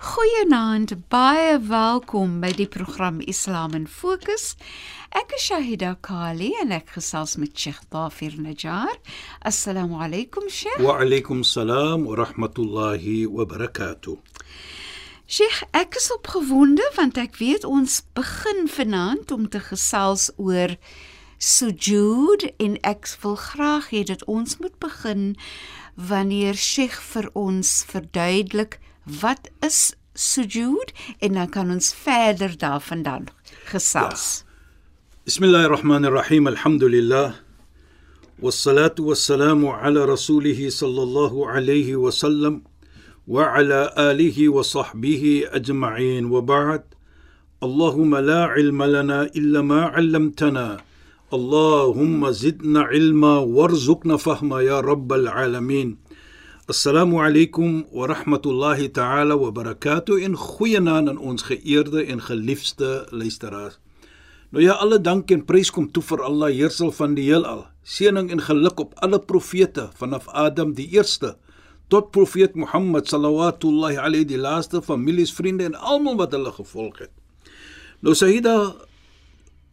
Goeienaand, baie welkom by die program Islam in Fokus. Ek is Shahida Kali en ek gesels met Sheikh Dafir Najjar. Assalamu alaykum Sheikh. Wa alaykum salaam wa rahmatullahi wa barakatuh. Sheikh, ek is opgewonde want ek weet ons begin vanaand om te gesels oor sujood en ek wil graag hê dat ons moet begin wanneer Sheikh vir ons verduidelik wat is sujood en dan kan ons verder daarvandaan gesels. Ja. Bismillahir Rahmanir Rahim. Alhamdulillah. والصلاة والسلام على رسوله صلى الله عليه وسلم وعلى آله وصحبه أجمعين وبعد اللهم لا علم لنا إلا ما علمتنا اللهم زدنا علما وارزقنا فهما يا رب العالمين Assalamu alaykum wa rahmatullahi ta'ala wa barakatuh en goeienaand aan ons geëerde en geliefde luisteraars. Nou ja, alle dank en prys kom toe vir Allah, heersel van die heelal. Seëning en geluk op alle profete vanaf Adam die eerste tot profeet Mohammed sallallahu alayhi die laaste families, vriende en almal wat hulle gevolg het. Nou Sayyida,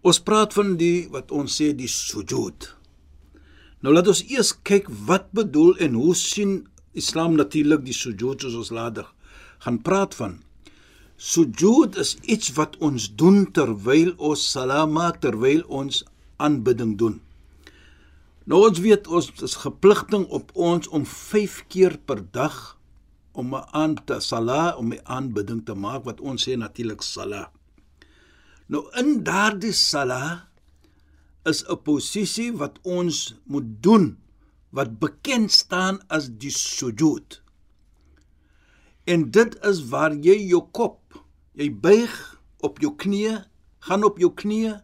ons praat van die wat ons sê die sujud. Nou laat ons eers kyk wat bedoel en hoe sien Islam natuurlik die sujud soos ons later gaan praat van. Sujud is iets wat ons doen terwyl ons salam maak, terwyl ons aanbidding doen. Nou ons weet ons is gepligting op ons om 5 keer per dag om 'n aan te sala om 'n aanbidding te maak wat ons sê natuurlik sala. Nou in daardie sala is 'n posisie wat ons moet doen wat bekend staan as die sujud. En dit is waar jy jou kop, jy buig op jou knieë, gaan op jou knieë,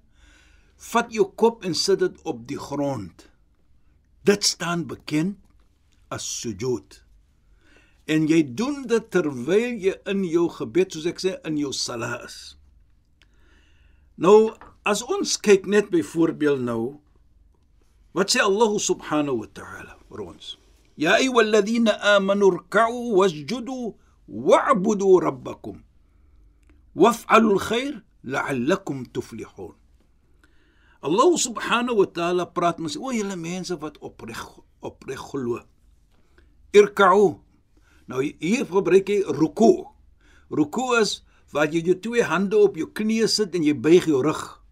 vat jou kop en sit dit op die grond. Dit staan bekend as sujud. En jy doen dit terwyl jy in jou gebed, soos ek sê, in jou sala is. Nou, as ons kyk net byvoorbeeld nou, wat sê Allah subhanahu wa ta'ala vir ons? Ya ayyuhalladhina amanu rka'u wasjudu wa'budu rabbakum waf'alu alkhair la'allakum tuflihun. Allah subhanahu wa ta'ala praat met o julle mense wat opreg opreg glo. Irka'u. Nou hier gebruik hy ruku. Ruku is waar jy jou twee hande op jou knieë sit en jy buig jou rug.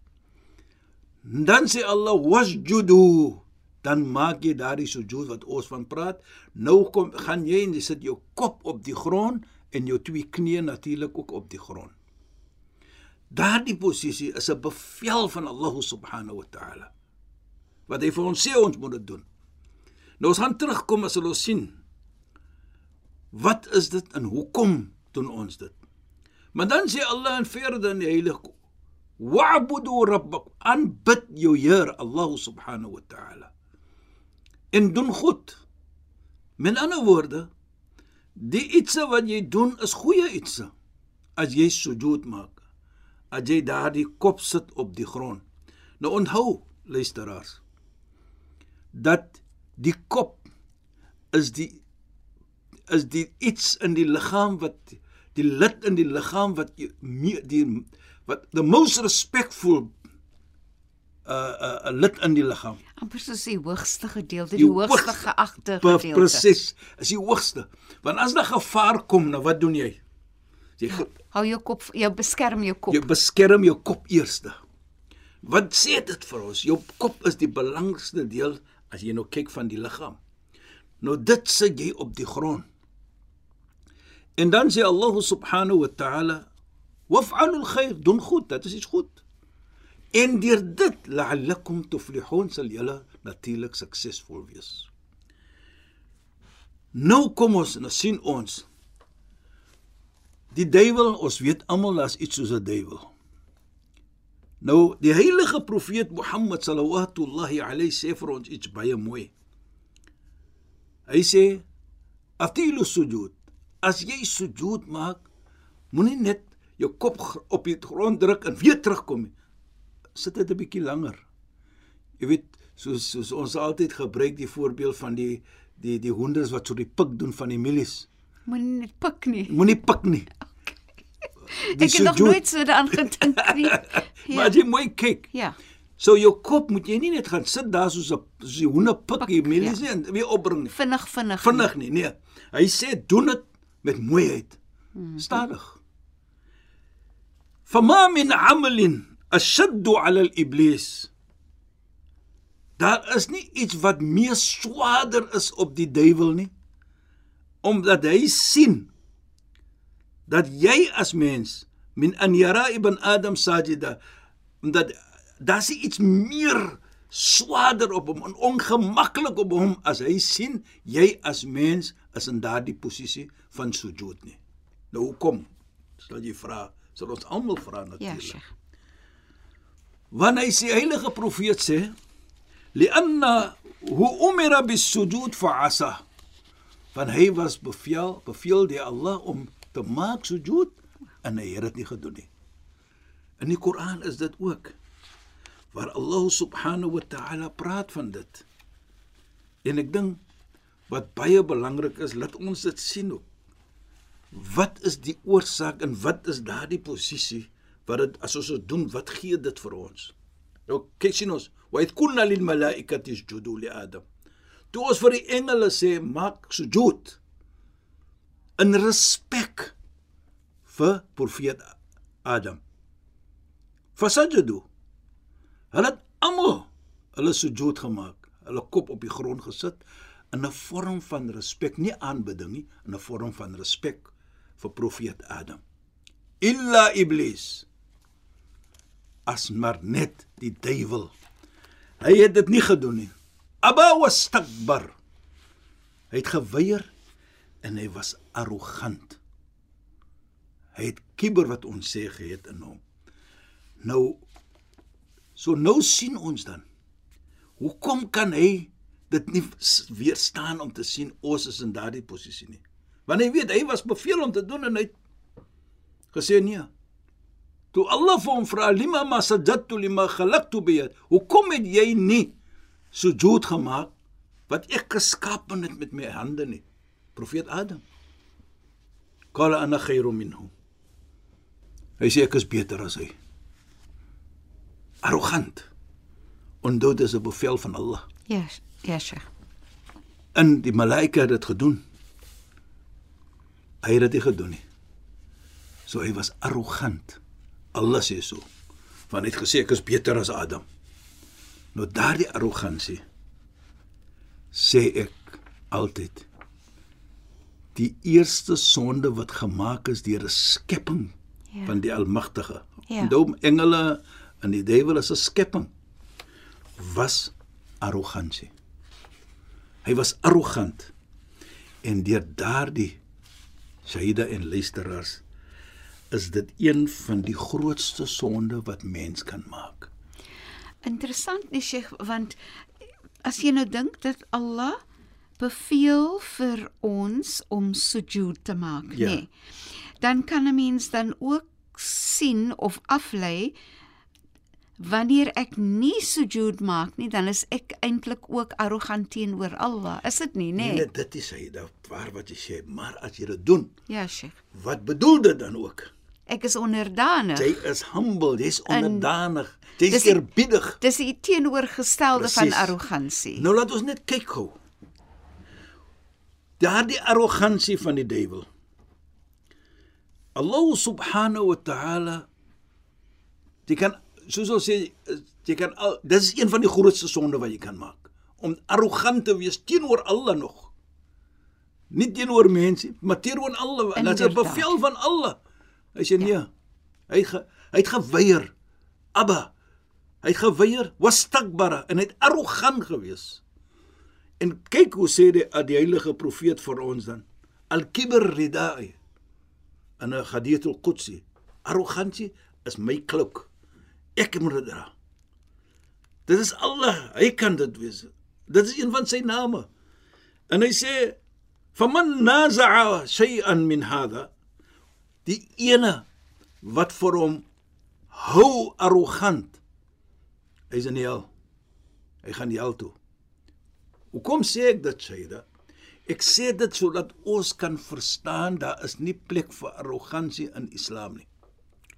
Dan sê Allah wasjudu dan maak jy daardie sujud wat ons van praat. Nou kom gaan jy en jy sit jou kop op die grond en jou twee knieë natuurlik ook op die grond. Daardie posisie is 'n bevel van Allah subhanahu wa ta'ala. Wat hy vir ons sê ons moet dit doen. Nou ons gaan terugkom as ons sien wat is dit en hoekom doen ons dit? Maar dan sê Allah in verder in die heilige wa'budu rabbak aanbid jou Heer Allah subhanahu wa ta'ala en doen goed. Met ander woorde, die ietsie wat jy doen is goeie ietsie. As jy sujud maak, as jy daardie kop sit op die grond. Nou onthou, luisteraars, dat die kop is die is die iets in die liggaam wat die lid in die liggaam wat jy die wat the most respectful uh uh lid in die liggaam. amper soos die hoogste gedeelte, die, die hoogste geagte gedeelte. Presies, is die hoogste. Want as daar gevaar kom, nou wat doen jy? Jy hou jou kop, jy beskerm jou kop. Jy beskerm jou kop eerste. Wat sê dit vir ons? Jou kop is die belangrikste deel as jy nou kyk van die liggaam. Nou dit sit jy op die grond. En dan sê Allah subhanahu wa ta'ala: "Waf'alul khair, doen goed, dit is iets goed." En deur dit la'allakum tuflihun sal julle natuurlik suksesvol wees. Nou kom ons en nou sien ons die duiwel, ons weet almal daar's iets soos 'n duiwel. Nou die heilige profeet Mohammed sallallahu alayhi sê vir ons iets baie mooi. Hy sê atilu sujud as jy sujud maak, moenie net jou kop op die grond druk en weer terugkom nie. Sit dit 'n bietjie langer. Jy weet, soos soos ons altyd gebruik die voorbeeld van die die die honders wat so die pik doen van die milies. Moenie net pik nie. Moenie pik nie. Die Ek het nog nooit so daaraan gedink nie. Ja. maar jy mooi kyk. Ja. So jou kop moet jy nie net gaan sit daar soos 'n soos die honde pik hier milies ja. nie en weer opbring nie. Vinnig vinnig. Vinnig nie, nee. Hy sê doen dit met mooiheid. Hmm. Stadig. Fama min amalin ashaddu ala al-iblis. Daar is nie iets wat meer swaarder is op die duiwel nie. Omdat hy sien dat jy as mens min an yara ibn adam sajida omdat daar's iets meer swaarder op hom en ongemaklik op hom as hy sien jy as mens is in daardie posisie van sujud nie. Nou hoekom? Sal jy vra, sal ons almal vra natuurlik. Ja, Sheikh. Wanneer hy sê heilige profeet sê lianna hu umira bis-sujud fa'asa. Van hy was beveel beveel deur Allah om te maak sujud en hy het dit nie gedoen nie. In die Koran is dit ook waar Allah subhanahu wa ta'ala praat van dit. En ek dink wat baie belangrik is, laat ons dit sien ook. Wat is die oorsaak en wat is daardie posisie wat dit as ons dit doen, wat gee dit vir ons? Nou kyk sien ons, wa id kunna lil malaikati isjudu li adam. Toe ons vir die engele sê maak sujud in respek vir profeet Adam. Fasajadu. Hulle het almal hulle sujud gemaak, hulle kop op die grond gesit in 'n vorm van respek, nie aanbidding nie, in 'n vorm van respek vir profeet Adam. Illa iblis as maar net die duiwel. Hy het dit nie gedoen nie. Aba wastakbar. Hy het geweier en hy was arrogant. Hy het kibber wat ons sê gehet in hom. Nou so nou sien ons dan. Hoekom kan hy dit nie weerstaan om te sien ons is in daardie posisie nie? Want hy weet hy was beveel om te doen en hy het gesê nee. Toe Allah vir hom vra lima ma sajadtu lima khalaqtu bi yad. Hoekom het jy nie sujud gemaak wat ek geskaap het met my hande nie? Profeet Adam. Qala ana khairu minhu. Hy sê ek is beter as hy. Arrogant. Ondood is 'n bevel van Allah. Ja, ja, Sheikh. En die malaika het dit gedoen. Hy het dit nie gedoen nie. So hy was arrogant. Allah sê so. Want hy het gesê ek is beter as Adam. Nou daardie arrogansie sê ek altyd die eerste sonde wat gemaak is deur 'n skepping ja. van die Almagtige. Ja. Onthou engele en die duiwel is 'n skepping was arrogansie. Hy was arrogant en deur daardie Shaida en luisteraars is dit een van die grootste sonde wat mens kan maak. Interessant nie Sheikh, want as jy nou dink dat Allah beveel vir ons om sujud te maak, Ja. nê. Dan kan 'n mens dan ook sien of aflei wanneer ek nie sujud maak nie, dan is ek eintlik ook arrogant teenoor Allah. Is dit nie, nê? Nee, dit is hy, daar waar wat jy sê, maar as jy dit doen, Ja, Sheikh. wat bedoel dit dan ook? Ek is onderdanig. Jy is humble, jy's En onderdanig, jy's dis die- eerbiedig. Dis die teenoorgestelde van Presies. arrogansie. Nou laat ons net kyk gou. Daardie arrogansie van die duiwel. Allah subhanahu wa ta'ala jy kan soos ons sê jy kan al, dis is een van die grootste sonde wat jy kan maak om arrogant te wees teenoor Allah nog. Nie teenoor mense, maar teenoor Allah. Dit is 'n bevel van Allah. Hy sê nee. Hy ge, hy het geweier. Abba. Hy het geweier, wastakbara en hy het arrogant gewees. En kyk hoe sê die, die heilige profeet vir ons dan. Al-kibr ridai. In 'n hadith al-Qudsi. Arrogansie is my klok. Ek moet dit dra. Dit is Allah, hy kan dit wees. Dit is een van sy name. En hy sê faman naza'a shay'an min hadha die ene wat vir hom hou arrogant hy's in die hel. Hy gaan die hel toe. Hoekom sê ek dit Shaida? Ek sê dit sodat ons kan verstaan daar is nie plek vir arrogansie in Islam nie.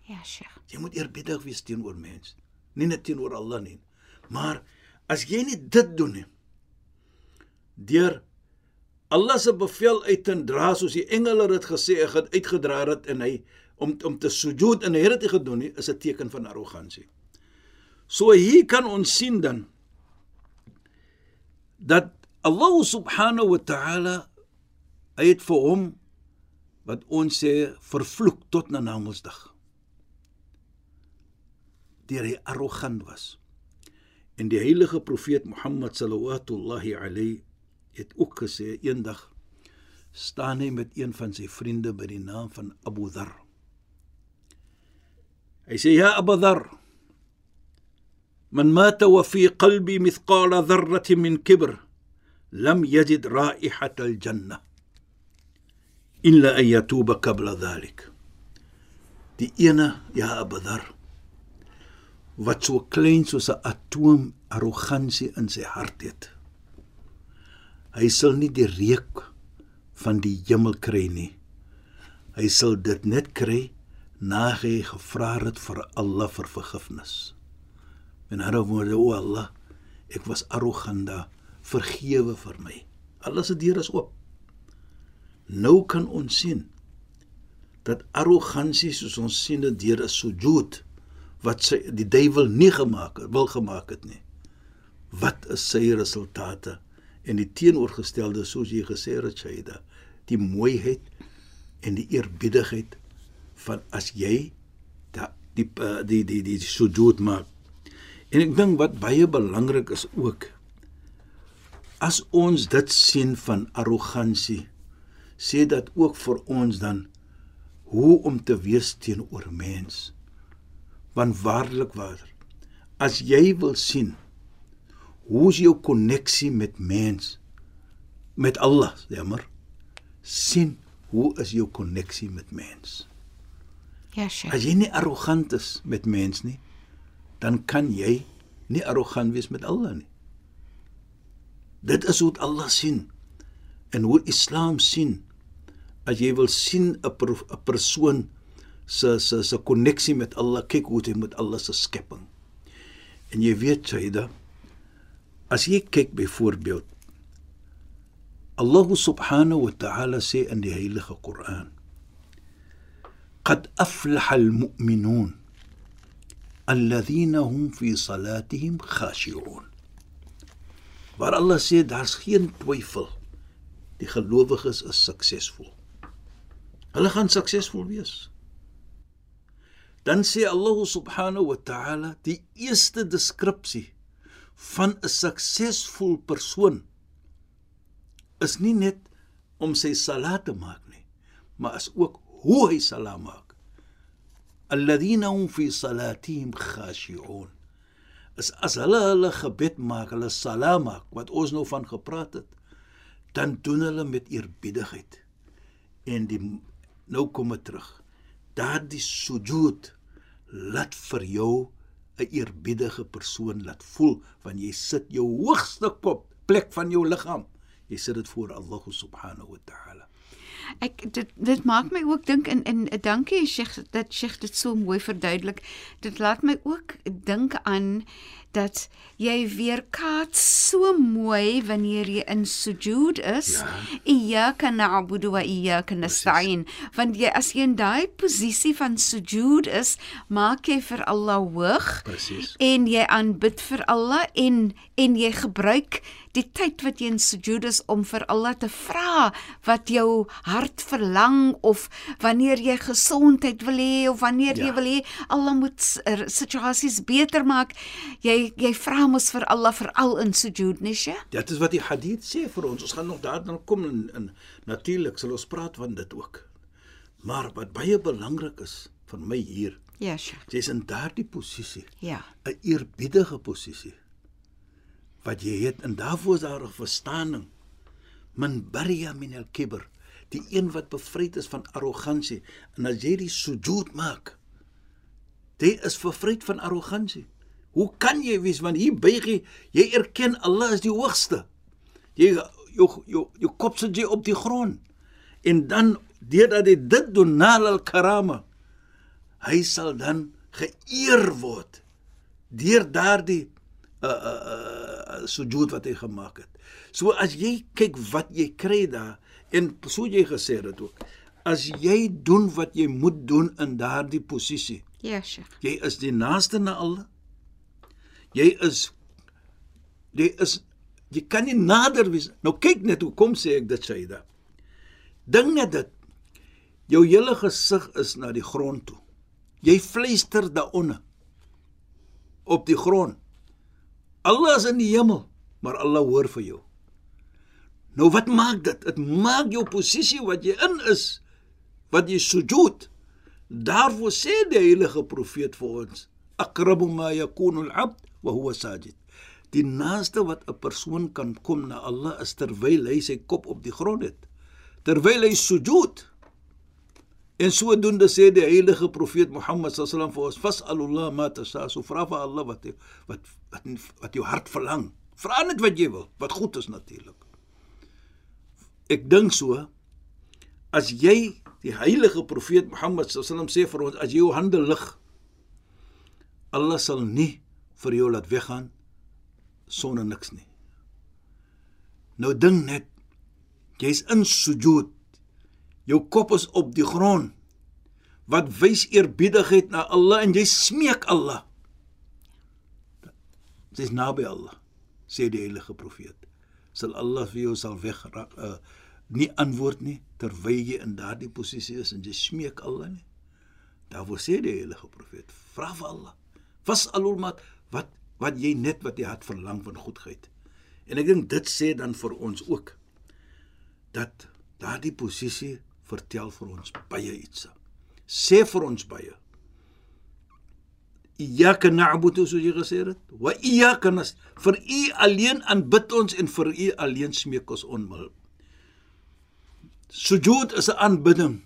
Ja, Sheikh. Jy moet eerbiedig wees teenoor mense, nie net teenoor Allah nie. Maar as jy nie dit doen nie, deur Allah se bevel uit te dra soos die engele dit gesê het uitgedra het en hy om om te sujud en hy het dit gedoen nie, is 'n teken van arrogansie. So hier kan ons sien dan dat Allah subhanahu wa ta'ala hy het vir hom wat ons sê vervloek tot na Namedsdag deur hy arrogant was. En die heilige profeet Mohammed sallallahu alayhi het ook gesê eendag staan hy met een van sy vriende by die naam van Abu Dharr. Hy sê ja Abu Dharr من مات وفي قلبي مثقال ذرة من كبر لم يجد رائحة الجنة إلا أن يتوب قبل ذلك Die ene ja Abu Dharr wat so klein soos 'n atoom arrogansie in sy hart het. Hy sal nie die reuk van die hemel kry nie. Hy sal dit net kry na hy gevra het vir Allah vir vergifnis. En ander woorde, o Allah, ek was arrogant, daar, vergewe vir my. Allah se deur is oop. Nou kan ons sien dat arrogansie soos ons sien dit deur 'n sujud wat sy die duiwel nie gemaak het, wil gemaak het nie. Wat is sy resultate? En die teenoorgestelde soos jy gesê het, Shaida, die mooiheid en die eerbiedigheid van as jy da, die eh, die die die, die sujud maak. En ek dink wat baie belangrik is ook as ons dit sien van arrogansie, sê dat ook vir ons dan hoe om te wees teenoor mens. Want waarlik waar as jy wil sien hoe is jou koneksie met mens met Allah, jammer. sien hoe is jou koneksie met mens. Ja, Sheikh. As jy nie arrogant is met mens nie, dan kan jy nie arrogant wees met Allah nie. Dit is hoe Allah sien en hoe Islam sien. As jy wil sien 'n 'n persoon se se se koneksie met Allah, kyk hoe dit met Allah se skepping. En jy weet Saida, as jy kyk byvoorbeeld Allah subhanahu wa ta'ala sê in die heilige Koran قد أفلح المؤمنون الذين هم في صلاتهم خاشعون waar Allah sê daar's geen twyfel die gelowiges is suksesvol hulle gaan suksesvol wees dan sê Allah subhanahu wa ta'ala die eerste deskripsie van 'n suksesvol persoon is nie net om sy salat te maak nie maar is ook hoe hy salat maak alladhina hum fi salatihim khashi'un is as hulle hulle gebed maak, hulle salat maak wat ons nou van gepraat het, dan doen hulle met eerbiedigheid. En die nou kom dit terug. Daardie sujud laat vir jou 'n eerbiedige persoon laat voel want jy sit jou hoogste kop plek van jou liggaam. Jy sit dit voor Allah subhanahu wa ta'ala. Ek dit dit maak my ook dink in in dankie Sheikh dat Sheikh dit so mooi verduidelik. Dit laat my ook dink aan dat jy weer kaats so mooi wanneer jy in sujud is. Ja. Iyyaka na'budu wa iyyaka nasta'in. Want jy as jy in daai posisie van sujud is, maak jy vir Allah hoog Presies. en jy aanbid vir Allah en en jy gebruik die tyd wat jy in sujud is om vir Allah te vra wat jou hart verlang of wanneer jy gesondheid wil hê of wanneer Ja. jy wil hê Allah moet er, situasies beter maak jy jy vra mos vir Allah veral in sujud nis jy Dit is wat die hadith sê vir ons. Ons gaan nog daarna kom en, en natuurlik sal ons praat van dit ook. Maar wat baie belangrik is vir my hier, ja Sheikh jy's in daardie posisie, ja 'n eerbiedige posisie wat jy het en daarvoor is daar 'n verstaaning. Min barya min al-kibr, die een wat bevryd is van arrogansie. En as jy die sujud maak, jy is bevryd van arrogansie. Hoe kan jy wees want hier buig jy, jy erken Allah is die hoogste. Jy jou jou jou kop sit jy op die grond. En dan deurdat jy dit doen na al-karama, hy sal dan geëer word deur daardie uh uh, uh sujud wat hy gemaak het. So as jy kyk wat jy kry daar en so jy gesê dit ook. As jy doen wat jy moet doen in daardie posisie, ja Sheikh jy is die naaste na Allah. Jy is jy is jy kan nie nader wees. Nou kyk net hoe kom sê ek dit Saida. Dink net dit. Jou hele gesig is na die grond toe. Jy fluister daaronder op die grond. Allah is in die hemel, maar Allah hoor vir jou. Nou wat maak dit? Dit maak jou posisie wat jy in is, wat jy sujud. Daarvoor sê die heilige profeet vir ons: "Aqrabu ma yakunu al-'abd wa huwa sajid." Die naaste wat 'n persoon kan kom na Allah is terwyl hy sy kop op die grond het. Terwyl hy sujud. En sodoende sê die heilige profeet Mohammed sallam vir ons: "Fas'alullah ma tasha." So vra vir Allah wat wat wat wat jou hart verlang. Vra net wat jy wil, wat goed is natuurlik. Ek dink so as jy die heilige profeet Mohammed sallam sê vir ons as jy jou hande lig Allah sal nie vir jou laat weggaan sonder niks nie. Nou dink net jy's in sujud. Jou kop is op die grond. Wat wys eerbiedigheid na Allah en jy smeek Allah. Dis naby Allah, sê die heilige profeet. Sal Allah vir jou sal weg uh, nie antwoord nie terwyl jy in daardie posisie is en jy smeek Allah nie. Daarvoor sê die heilige profeet, vra vir Allah. Was alul mat wat wat jy net wat jy hart verlang van goedheid. En ek dink dit sê dan vir ons ook dat daardie posisie vertel vir ons baie iets. Sê vir ons baie. Iyyaka na'budu jy gesê het, wa iyyaka nas vir u alleen aanbid ons en vir u alleen smeek ons onmil. Sujud is 'n aanbidding.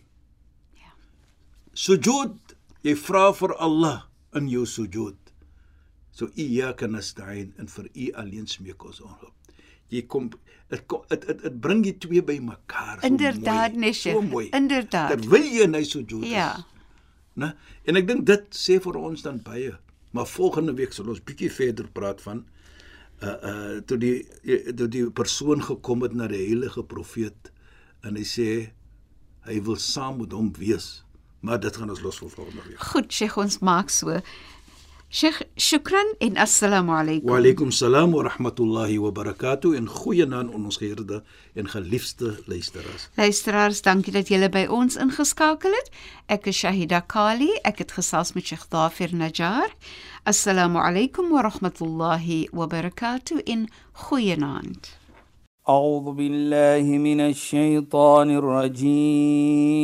Sujud, jy vra vir Allah in jou sujud. So iyyaka nasta'in en vir u alleen smeek ons onhulp. Jy kom dit dit dit, bring die twee by mekaar. So Inderdaad, Nesje. So mooi. Inderdaad. Terwyl jy in hy sujud is. Ja. Né? En ek dink dit sê vir ons dan baie. Maar volgende week sal ons bietjie verder praat van uh uh toe die toe die persoon gekom het na die heilige profeet en hy sê hy wil saam met hom wees. Maar dit gaan ons los vir volgende week. Goed, Sheikh, ons maak so. Sheikh, shukran en assalamu alaykum. Wa alaykum salaam wa rahmatullahi wa barakatuh en goeie naam aan ons geëerde en geliefde luisteraars. Luisteraars, dankie dat julle by ons ingeskakel het. Ek is Shahida Kali. Ek het gesels met Sheikh Dafir Najjar. Assalamu alaykum wa rahmatullahi wa barakatuh in goeienaand. أعوذ بالله من الشيطان الرجيم